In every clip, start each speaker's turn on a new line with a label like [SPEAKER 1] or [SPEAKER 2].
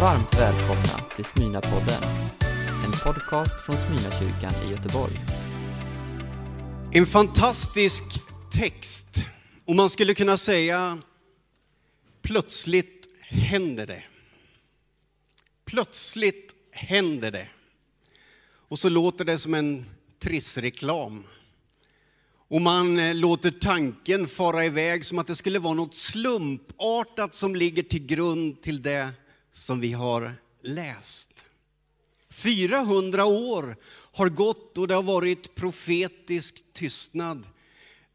[SPEAKER 1] Varmt välkomna till Smyrnapodden, en podcast från Smyrnakyrkan i Göteborg.
[SPEAKER 2] En fantastisk text. Och man skulle kunna säga, plötsligt händer det. Plötsligt händer det. Och så låter det som en trissreklam. Och man eh, låter tanken fara iväg som att det skulle vara något slumpartat som ligger till grund till det som vi har läst. 400 år har gått och det har varit profetisk tystnad.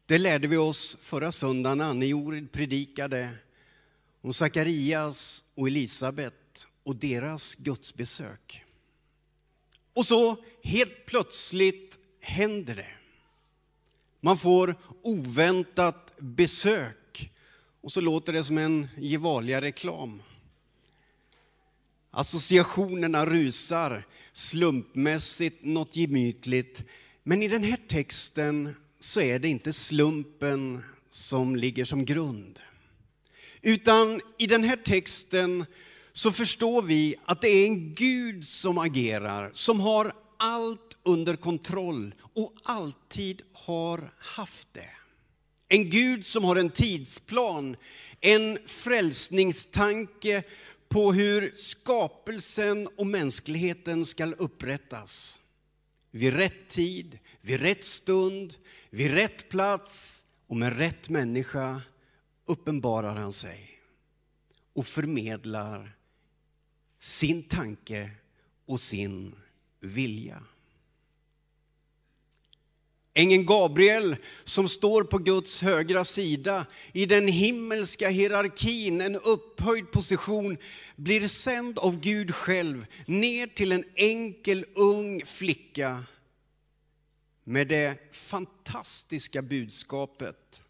[SPEAKER 2] Det lärde vi oss förra söndagen. Anne-Jorid predikade om Sakarias och Elisabet och deras gudsbesök. Och så helt plötsligt händer det. Man får oväntat besök och så låter det som en Gevalia-reklam. Associationerna rusar, slumpmässigt, något gemytligt. Men i den här texten så är det inte slumpen som ligger som grund. Utan i den här texten så förstår vi att det är en Gud som agerar, som har allt under kontroll och alltid har haft det. En Gud som har en tidsplan, en frälsningstanke på hur skapelsen och mänskligheten ska upprättas. Vid rätt tid, vid rätt stund, vid rätt plats och med rätt människa uppenbarar han sig och förmedlar sin tanke och sin vilja. Ängeln Gabriel som står på Guds högra sida i den himmelska hierarkin, en upphöjd position, blir sänd av Gud själv ner till en enkel ung flicka med det fantastiska budskapet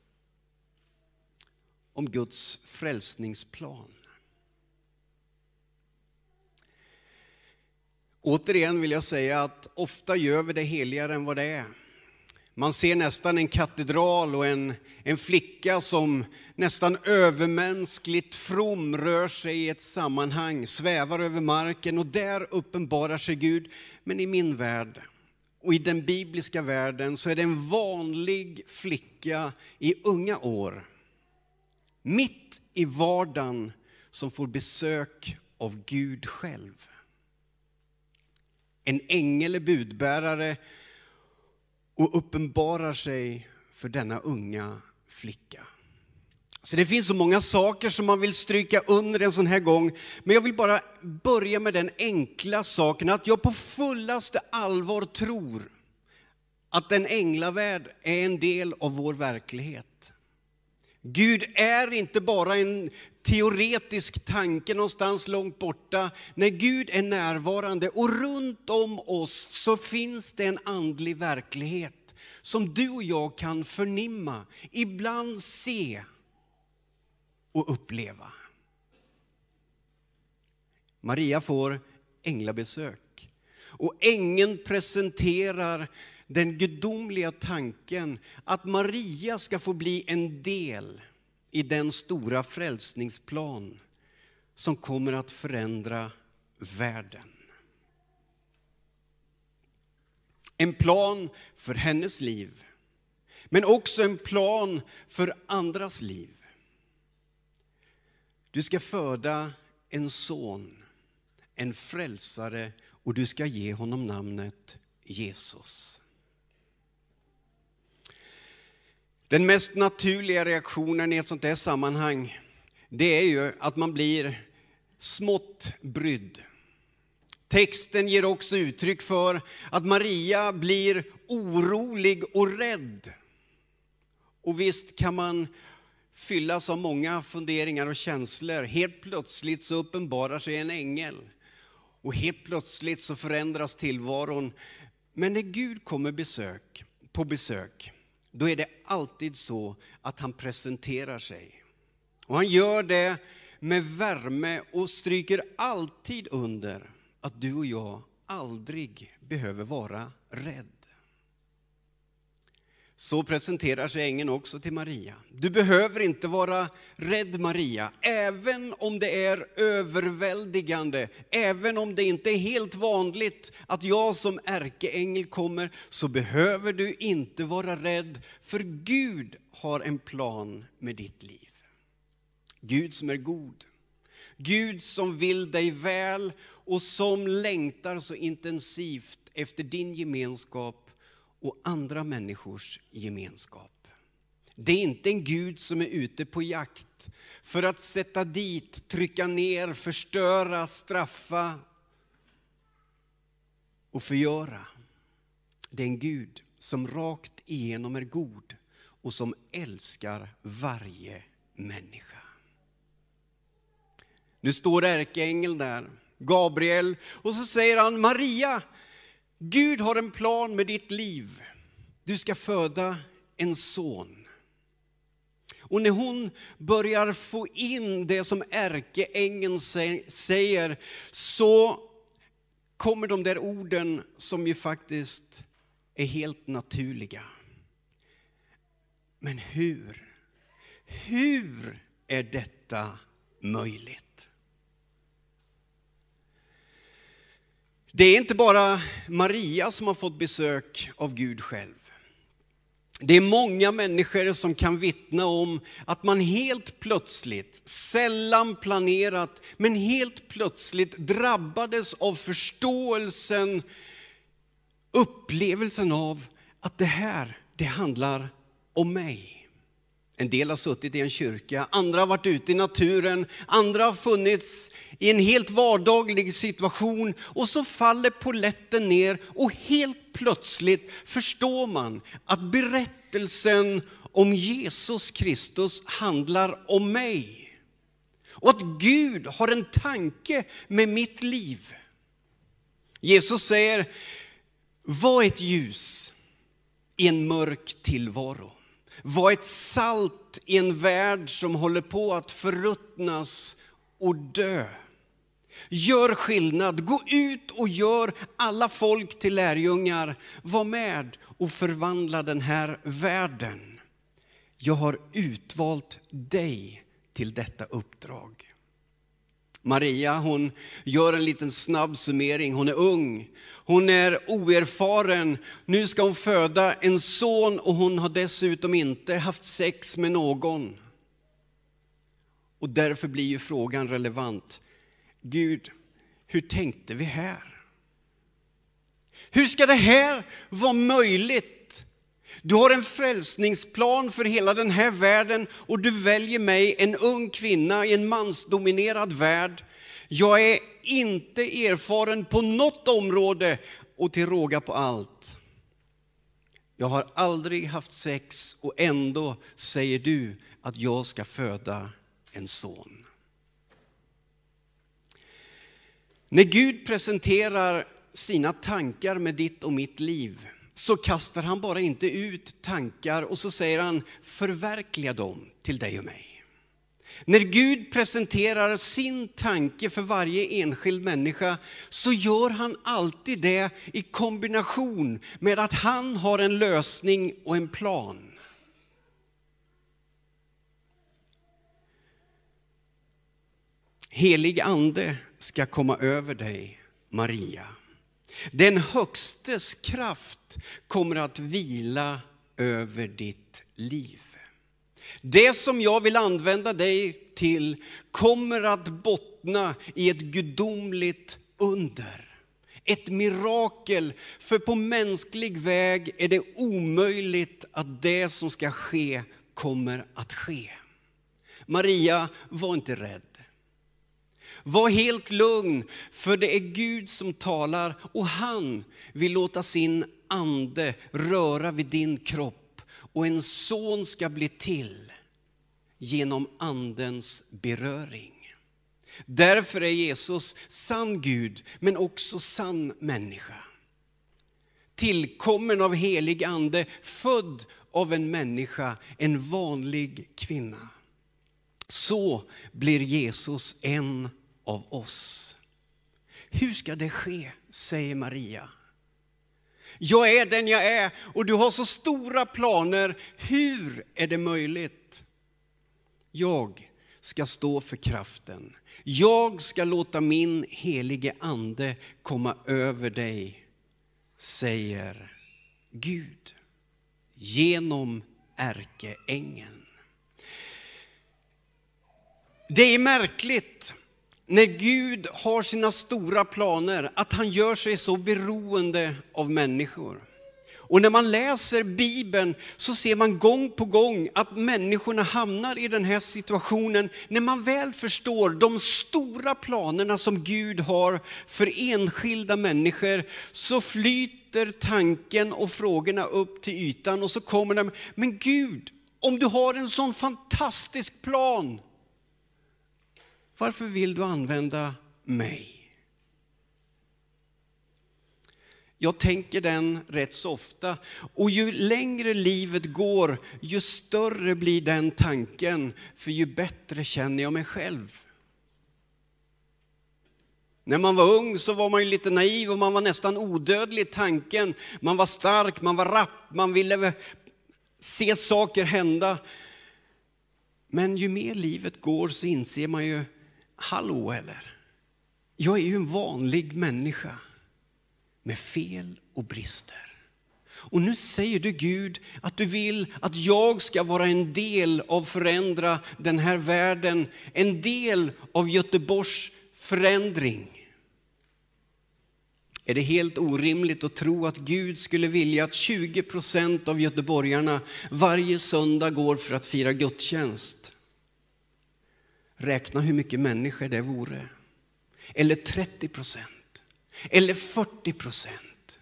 [SPEAKER 2] om Guds frälsningsplan. Återigen vill jag säga att ofta gör vi det heligare än vad det är. Man ser nästan en katedral och en, en flicka som nästan övermänskligt from rör sig i ett sammanhang, svävar över marken och där uppenbarar sig Gud. Men i min värld och i den bibliska världen så är det en vanlig flicka i unga år, mitt i vardagen, som får besök av Gud själv. En ängel är budbärare och uppenbarar sig för denna unga flicka. Så det finns så många saker som man vill stryka under en sån här gång. Men jag vill bara börja med den enkla saken att jag på fullaste allvar tror att en änglavärld är en del av vår verklighet. Gud är inte bara en teoretisk tanke någonstans långt borta. När Gud är närvarande och runt om oss så finns det en andlig verklighet som du och jag kan förnimma, ibland se och uppleva. Maria får änglabesök och ängeln presenterar den gudomliga tanken att Maria ska få bli en del i den stora frälsningsplan som kommer att förändra världen. En plan för hennes liv, men också en plan för andras liv. Du ska föda en son, en frälsare och du ska ge honom namnet Jesus. Den mest naturliga reaktionen i ett sånt här sammanhang, det är ju att man blir smått brydd. Texten ger också uttryck för att Maria blir orolig och rädd. Och visst kan man fyllas av många funderingar och känslor. Helt plötsligt så uppenbarar sig en ängel. Och helt plötsligt så förändras tillvaron. Men när Gud kommer besök, på besök, då är det alltid så att han presenterar sig. Och han gör det med värme och stryker alltid under att du och jag aldrig behöver vara rädd. Så presenterar sig ängeln också till Maria. Du behöver inte vara rädd Maria, även om det är överväldigande, även om det inte är helt vanligt att jag som ärkeängel kommer, så behöver du inte vara rädd, för Gud har en plan med ditt liv. Gud som är god, Gud som vill dig väl och som längtar så intensivt efter din gemenskap och andra människors gemenskap. Det är inte en Gud som är ute på jakt för att sätta dit, trycka ner, förstöra, straffa och förgöra. Det är en Gud som rakt igenom är god och som älskar varje människa. Nu står ärkeängeln där, Gabriel, och så säger han Maria, Gud har en plan med ditt liv. Du ska föda en son. Och när hon börjar få in det som ärkeängeln säger så kommer de där orden som ju faktiskt är helt naturliga. Men hur? Hur är detta möjligt? Det är inte bara Maria som har fått besök av Gud själv. Det är många människor som kan vittna om att man helt plötsligt, sällan planerat, men helt plötsligt drabbades av förståelsen, upplevelsen av att det här, det handlar om mig. En del har suttit i en kyrka, andra har varit ute i naturen, andra har funnits i en helt vardaglig situation och så faller poletten ner och helt plötsligt förstår man att berättelsen om Jesus Kristus handlar om mig. Och att Gud har en tanke med mitt liv. Jesus säger, var ett ljus i en mörk tillvaro. Var ett salt i en värld som håller på att förruttnas och dö. Gör skillnad, gå ut och gör alla folk till lärjungar. Var med och förvandla den här världen. Jag har utvalt dig till detta uppdrag. Maria hon gör en liten snabb summering. Hon är ung, hon är oerfaren. Nu ska hon föda en son och hon har dessutom inte haft sex med någon. Och därför blir ju frågan relevant. Gud, hur tänkte vi här? Hur ska det här vara möjligt? Du har en frälsningsplan för hela den här världen och du väljer mig, en ung kvinna i en mansdominerad värld. Jag är inte erfaren på något område och till råga på allt. Jag har aldrig haft sex och ändå säger du att jag ska föda en son. När Gud presenterar sina tankar med ditt och mitt liv så kastar han bara inte ut tankar och så säger han förverkliga dem till dig och mig. När Gud presenterar sin tanke för varje enskild människa så gör han alltid det i kombination med att han har en lösning och en plan. Helig ande ska komma över dig, Maria. Den högstes kraft kommer att vila över ditt liv. Det som jag vill använda dig till kommer att bottna i ett gudomligt under. Ett mirakel, för på mänsklig väg är det omöjligt att det som ska ske kommer att ske. Maria, var inte rädd. Var helt lugn, för det är Gud som talar och han vill låta sin ande röra vid din kropp och en son ska bli till genom andens beröring. Därför är Jesus sann Gud, men också sann människa. Tillkommen av helig ande, född av en människa, en vanlig kvinna. Så blir Jesus en av oss. Hur ska det ske, säger Maria. Jag är den jag är och du har så stora planer. Hur är det möjligt? Jag ska stå för kraften. Jag ska låta min helige ande komma över dig, säger Gud genom ärkeängeln. Det är märkligt när Gud har sina stora planer att han gör sig så beroende av människor. Och när man läser Bibeln så ser man gång på gång att människorna hamnar i den här situationen när man väl förstår de stora planerna som Gud har för enskilda människor så flyter tanken och frågorna upp till ytan och så kommer de, men Gud, om du har en sån fantastisk plan, varför vill du använda mig? Jag tänker den rätt så ofta. Och ju längre livet går, ju större blir den tanken, för ju bättre känner jag mig själv. När man var ung så var man ju lite naiv och man var nästan odödlig i tanken. Man var stark, man var rapp, man ville se saker hända. Men ju mer livet går så inser man ju, hallå eller? Jag är ju en vanlig människa med fel och brister. Och nu säger du Gud att du vill att jag ska vara en del av förändra den här världen, en del av Göteborgs förändring. Är det helt orimligt att tro att Gud skulle vilja att 20 procent av göteborgarna varje söndag går för att fira gudstjänst? Räkna hur mycket människor det vore. Eller 30 procent eller 40 procent.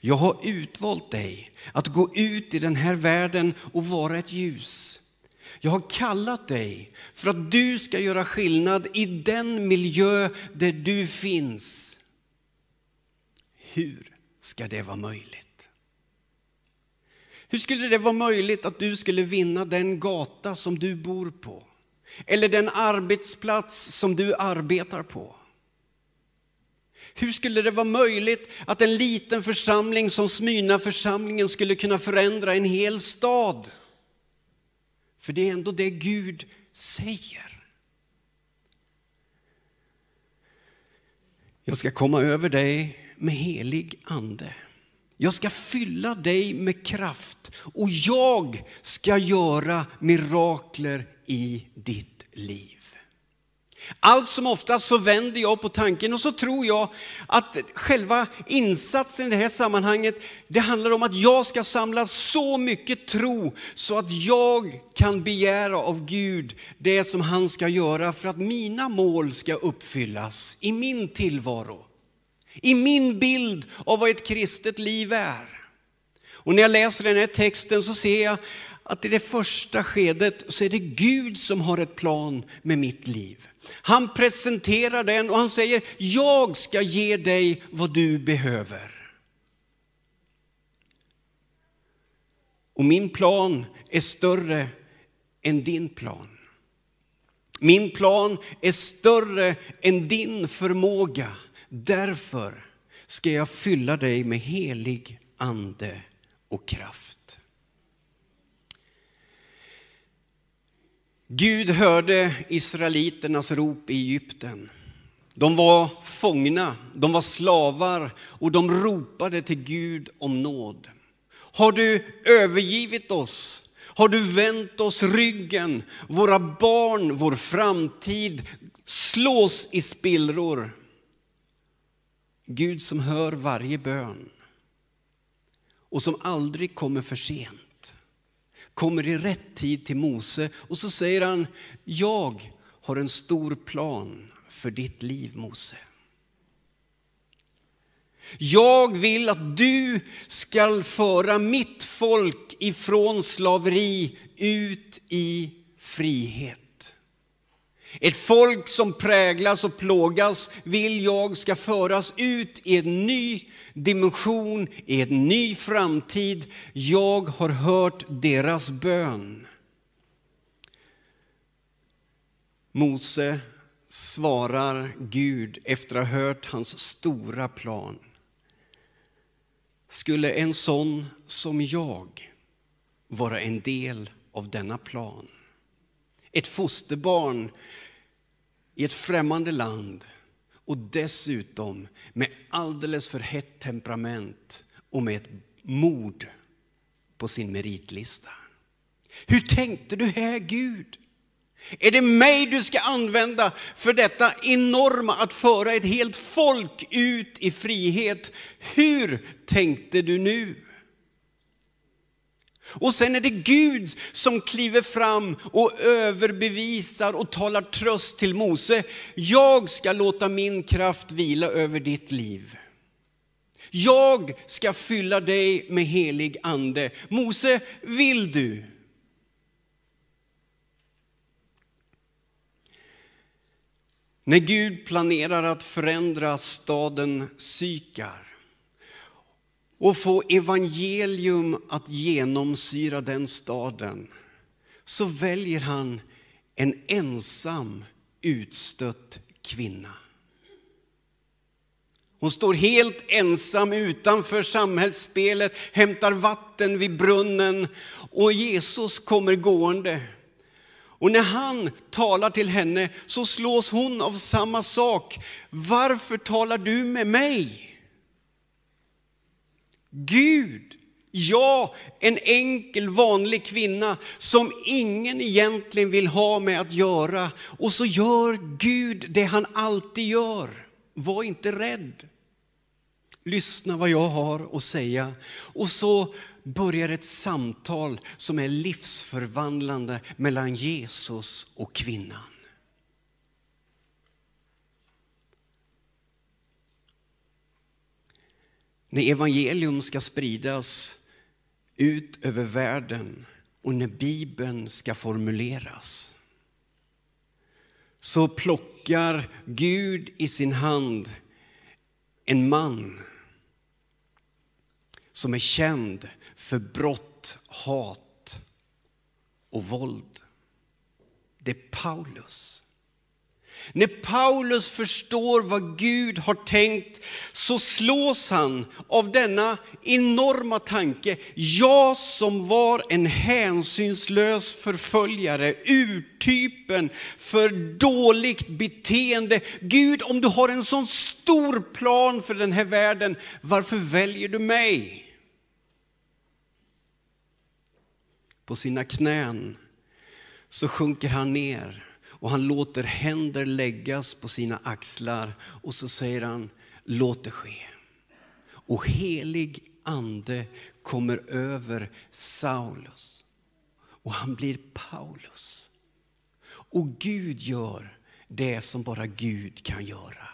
[SPEAKER 2] Jag har utvalt dig att gå ut i den här världen och vara ett ljus. Jag har kallat dig för att du ska göra skillnad i den miljö där du finns. Hur ska det vara möjligt? Hur skulle det vara möjligt att du skulle vinna den gata som du bor på? Eller den arbetsplats som du arbetar på? Hur skulle det vara möjligt att en liten församling som Smyna församlingen skulle kunna förändra en hel stad? För det är ändå det Gud säger. Jag ska komma över dig med helig ande. Jag ska fylla dig med kraft och jag ska göra mirakler i ditt liv. Allt som oftast så vänder jag på tanken och så tror jag att själva insatsen i det här sammanhanget, det handlar om att jag ska samla så mycket tro så att jag kan begära av Gud det som han ska göra för att mina mål ska uppfyllas i min tillvaro. I min bild av vad ett kristet liv är. Och när jag läser den här texten så ser jag att i det första skedet så är det Gud som har ett plan med mitt liv. Han presenterar den och han säger, jag ska ge dig vad du behöver. Och min plan är större än din plan. Min plan är större än din förmåga. Därför ska jag fylla dig med helig ande och kraft. Gud hörde israeliternas rop i Egypten. De var fångna, de var slavar och de ropade till Gud om nåd. Har du övergivit oss? Har du vänt oss ryggen? Våra barn, vår framtid slås i spillror. Gud som hör varje bön och som aldrig kommer för sent kommer i rätt tid till Mose och så säger han, jag har en stor plan för ditt liv Mose. Jag vill att du ska föra mitt folk ifrån slaveri ut i frihet. Ett folk som präglas och plågas vill jag ska föras ut i en ny dimension, i en ny framtid. Jag har hört deras bön. Mose svarar Gud efter att ha hört hans stora plan. skulle en sån som jag vara en del av denna plan. Ett fosterbarn i ett främmande land och dessutom med alldeles för hett temperament och med ett mord på sin meritlista. Hur tänkte du här, Gud? Är det mig du ska använda för detta enorma att föra ett helt folk ut i frihet? Hur tänkte du nu? Och sen är det Gud som kliver fram och överbevisar och talar tröst till Mose. Jag ska låta min kraft vila över ditt liv. Jag ska fylla dig med helig ande. Mose, vill du? När Gud planerar att förändra staden Sykar och få evangelium att genomsyra den staden så väljer han en ensam utstött kvinna. Hon står helt ensam utanför samhällsspelet, hämtar vatten vid brunnen och Jesus kommer gående. Och när han talar till henne så slås hon av samma sak. Varför talar du med mig? Gud, jag, en enkel vanlig kvinna som ingen egentligen vill ha med att göra. Och så gör Gud det han alltid gör. Var inte rädd. Lyssna vad jag har att säga. Och så börjar ett samtal som är livsförvandlande mellan Jesus och kvinnan. När evangelium ska spridas ut över världen och när Bibeln ska formuleras så plockar Gud i sin hand en man som är känd för brott, hat och våld. Det är Paulus. När Paulus förstår vad Gud har tänkt så slås han av denna enorma tanke. Jag som var en hänsynslös förföljare, urtypen för dåligt beteende. Gud, om du har en sån stor plan för den här världen, varför väljer du mig? På sina knän så sjunker han ner och han låter händer läggas på sina axlar och så säger han, låt det ske. Och helig ande kommer över Saulus och han blir Paulus. Och Gud gör det som bara Gud kan göra.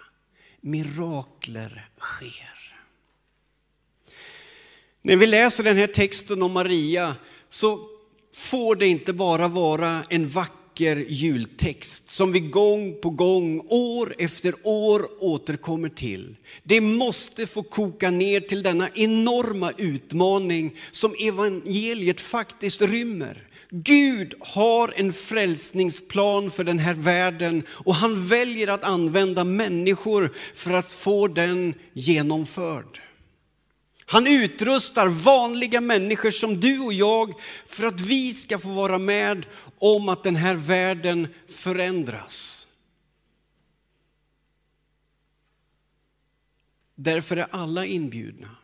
[SPEAKER 2] Mirakler sker. När vi läser den här texten om Maria så får det inte bara vara en vacker vacker jultext som vi gång på gång, år efter år återkommer till. Det måste få koka ner till denna enorma utmaning som evangeliet faktiskt rymmer. Gud har en frälsningsplan för den här världen och han väljer att använda människor för att få den genomförd. Han utrustar vanliga människor som du och jag för att vi ska få vara med om att den här världen förändras. Därför är alla inbjudna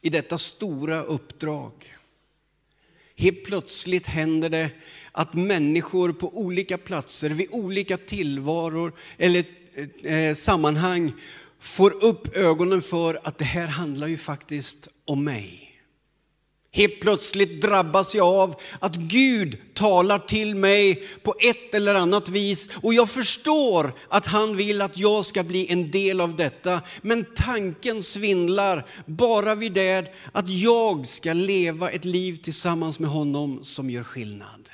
[SPEAKER 2] i detta stora uppdrag. Helt plötsligt händer det att människor på olika platser, vid olika tillvaror eller eh, sammanhang får upp ögonen för att det här handlar ju faktiskt om mig. Helt plötsligt drabbas jag av att Gud talar till mig på ett eller annat vis och jag förstår att han vill att jag ska bli en del av detta. Men tanken svindlar bara vid det att jag ska leva ett liv tillsammans med honom som gör skillnad.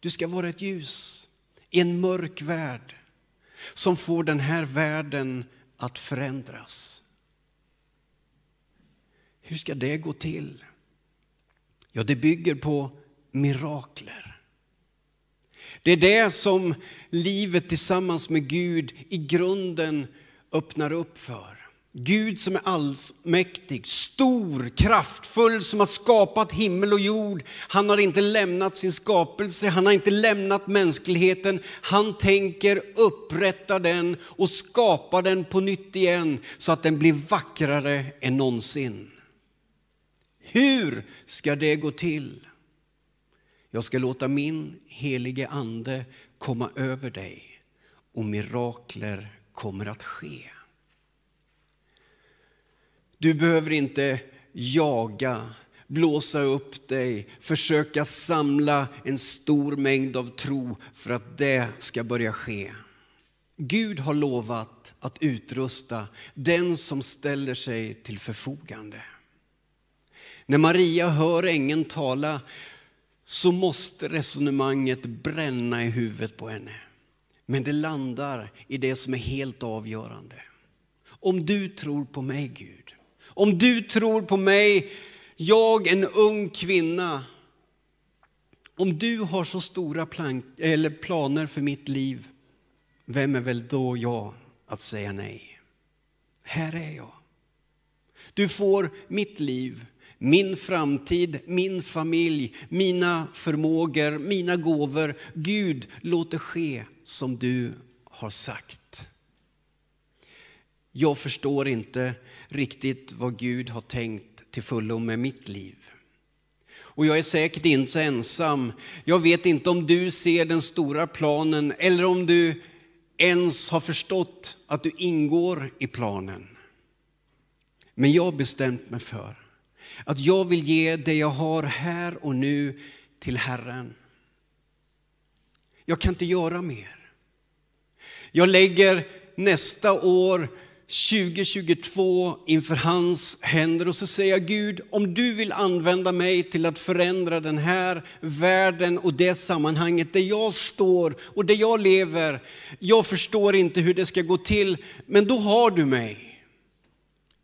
[SPEAKER 2] Du ska vara ett ljus i en mörk värld som får den här världen att förändras. Hur ska det gå till? Ja, det bygger på mirakler. Det är det som livet tillsammans med Gud i grunden öppnar upp för. Gud som är allsmäktig, stor, kraftfull, som har skapat himmel och jord. Han har inte lämnat sin skapelse, han har inte lämnat mänskligheten. Han tänker upprätta den och skapa den på nytt igen så att den blir vackrare än någonsin. Hur ska det gå till? Jag ska låta min helige ande komma över dig och mirakler kommer att ske. Du behöver inte jaga, blåsa upp dig, försöka samla en stor mängd av tro för att det ska börja ske. Gud har lovat att utrusta den som ställer sig till förfogande. När Maria hör ängeln tala så måste resonemanget bränna i huvudet på henne. Men det landar i det som är helt avgörande. Om du tror på mig, Gud, om du tror på mig, jag en ung kvinna, om du har så stora eller planer för mitt liv, vem är väl då jag att säga nej? Här är jag. Du får mitt liv, min framtid, min familj, mina förmågor, mina gåvor. Gud, låt det ske som du har sagt. Jag förstår inte riktigt vad Gud har tänkt till fullo med mitt liv. Och jag är säkert inte så ensam. Jag vet inte om du ser den stora planen eller om du ens har förstått att du ingår i planen. Men jag har bestämt mig för att jag vill ge det jag har här och nu till Herren. Jag kan inte göra mer. Jag lägger nästa år 2022 inför hans händer och så säger jag Gud, om du vill använda mig till att förändra den här världen och det sammanhanget där jag står och där jag lever. Jag förstår inte hur det ska gå till, men då har du mig.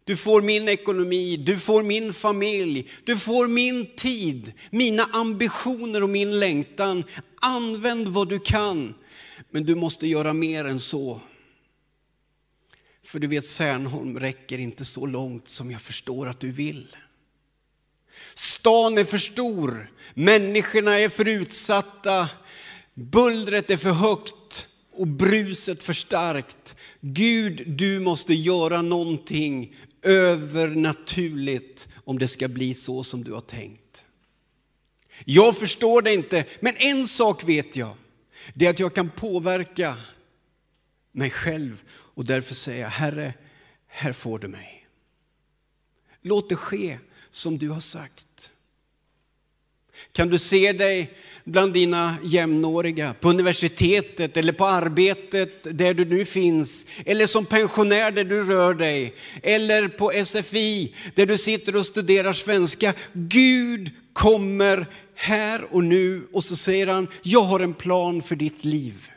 [SPEAKER 2] Du får min ekonomi, du får min familj, du får min tid, mina ambitioner och min längtan. Använd vad du kan, men du måste göra mer än så. För du vet, Särnholm räcker inte så långt som jag förstår att du vill. Stan är för stor, människorna är för utsatta, bullret är för högt och bruset för starkt. Gud, du måste göra någonting övernaturligt om det ska bli så som du har tänkt. Jag förstår det inte, men en sak vet jag. Det är att jag kan påverka mig själv och därför säger jag, Herre, här får du mig. Låt det ske som du har sagt. Kan du se dig bland dina jämnåriga på universitetet eller på arbetet där du nu finns eller som pensionär där du rör dig eller på SFI där du sitter och studerar svenska. Gud kommer här och nu och så säger han, jag har en plan för ditt liv.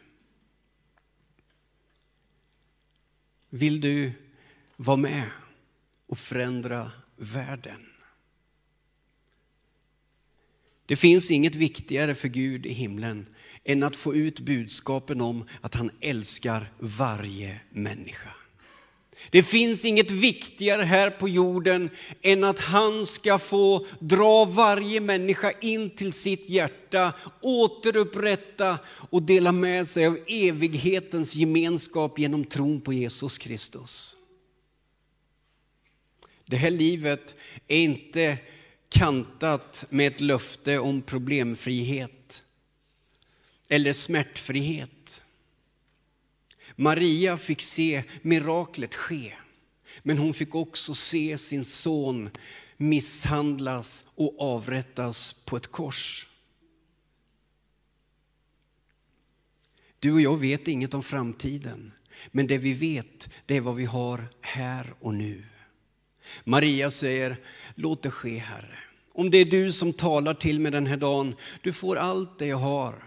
[SPEAKER 2] Vill du vara med och förändra världen? Det finns inget viktigare för Gud i himlen än att få ut budskapen om att han älskar varje människa. Det finns inget viktigare här på jorden än att han ska få dra varje människa in till sitt hjärta, återupprätta och dela med sig av evighetens gemenskap genom tron på Jesus Kristus. Det här livet är inte kantat med ett löfte om problemfrihet eller smärtfrihet. Maria fick se miraklet ske, men hon fick också se sin son misshandlas och avrättas på ett kors. Du och jag vet inget om framtiden, men det vi vet, det är vad vi har här och nu. Maria säger, låt det ske Herre. Om det är du som talar till mig den här dagen, du får allt det jag har.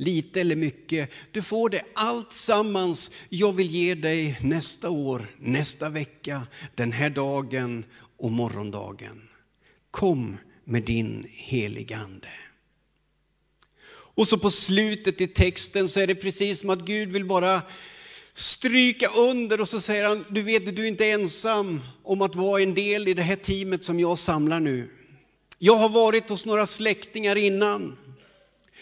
[SPEAKER 2] Lite eller mycket, du får det allt sammans. Jag vill ge dig nästa år, nästa vecka, den här dagen och morgondagen. Kom med din heligande. Och så på slutet i texten så är det precis som att Gud vill bara stryka under och så säger han, du vet du är inte ensam om att vara en del i det här teamet som jag samlar nu. Jag har varit hos några släktingar innan.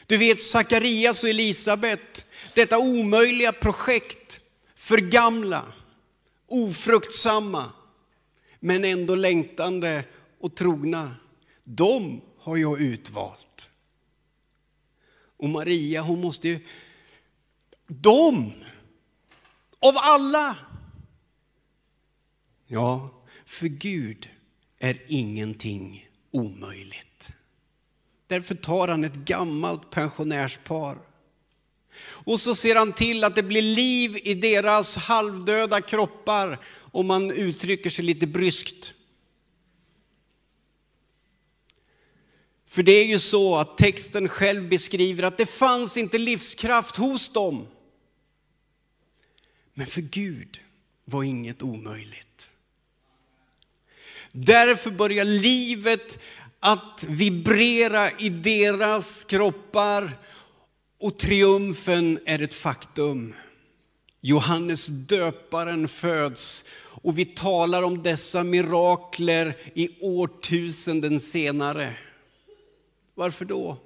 [SPEAKER 2] Du vet Sakarias och Elisabet, detta omöjliga projekt, för gamla, ofruktsamma, men ändå längtande och trogna. De har jag utvalt. Och Maria, hon måste ju... De! Av alla! Ja, för Gud är ingenting omöjligt. Därför tar han ett gammalt pensionärspar och så ser han till att det blir liv i deras halvdöda kroppar, om man uttrycker sig lite bryskt. För det är ju så att texten själv beskriver att det fanns inte livskraft hos dem. Men för Gud var inget omöjligt. Därför börjar livet att vibrera i deras kroppar och triumfen är ett faktum. Johannes döparen föds och vi talar om dessa mirakler i årtusenden senare. Varför då?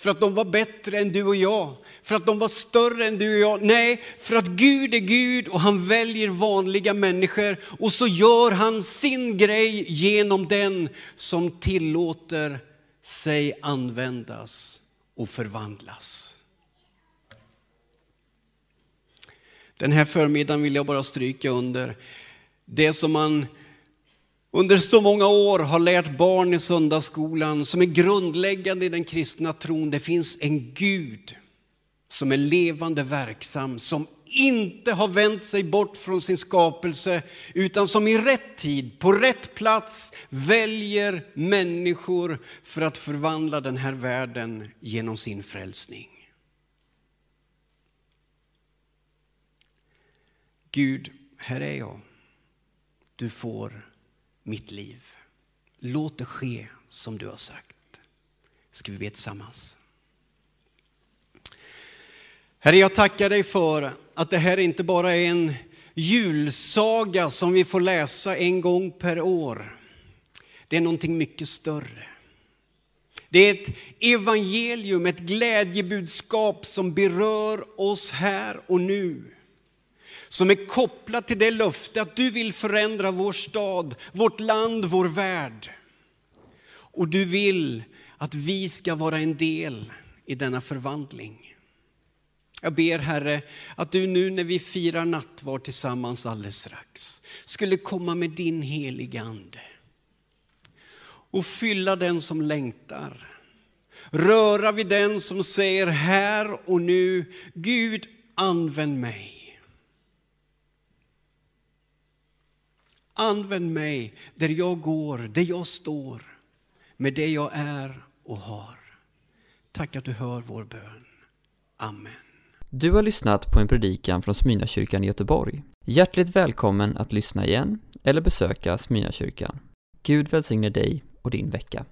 [SPEAKER 2] För att de var bättre än du och jag? För att de var större än du och jag? Nej, för att Gud är Gud och han väljer vanliga människor och så gör han sin grej genom den som tillåter sig användas och förvandlas. Den här förmiddagen vill jag bara stryka under det som man under så många år har lärt barn i söndagsskolan som är grundläggande i den kristna tron. Det finns en Gud som är levande verksam, som inte har vänt sig bort från sin skapelse utan som i rätt tid, på rätt plats väljer människor för att förvandla den här världen genom sin frälsning. Gud, här är jag. Du får mitt liv. Låt det ske som du har sagt. Ska vi be tillsammans? Herre, jag tackar dig för att det här inte bara är en julsaga som vi får läsa en gång per år. Det är någonting mycket större. Det är ett evangelium, ett glädjebudskap som berör oss här och nu. Som är kopplat till det löfte att du vill förändra vår stad, vårt land, vår värld. Och du vill att vi ska vara en del i denna förvandling. Jag ber Herre att du nu när vi firar nattvard tillsammans alldeles strax skulle komma med din heliga Ande och fylla den som längtar. Röra vid den som säger här och nu, Gud använd mig. Använd mig där jag går, där jag står, med det jag är och har. Tack att du hör vår bön. Amen.
[SPEAKER 1] Du har lyssnat på en predikan från Smyrnakyrkan i Göteborg. Hjärtligt välkommen att lyssna igen eller besöka Smyrnakyrkan. Gud välsigne dig och din vecka.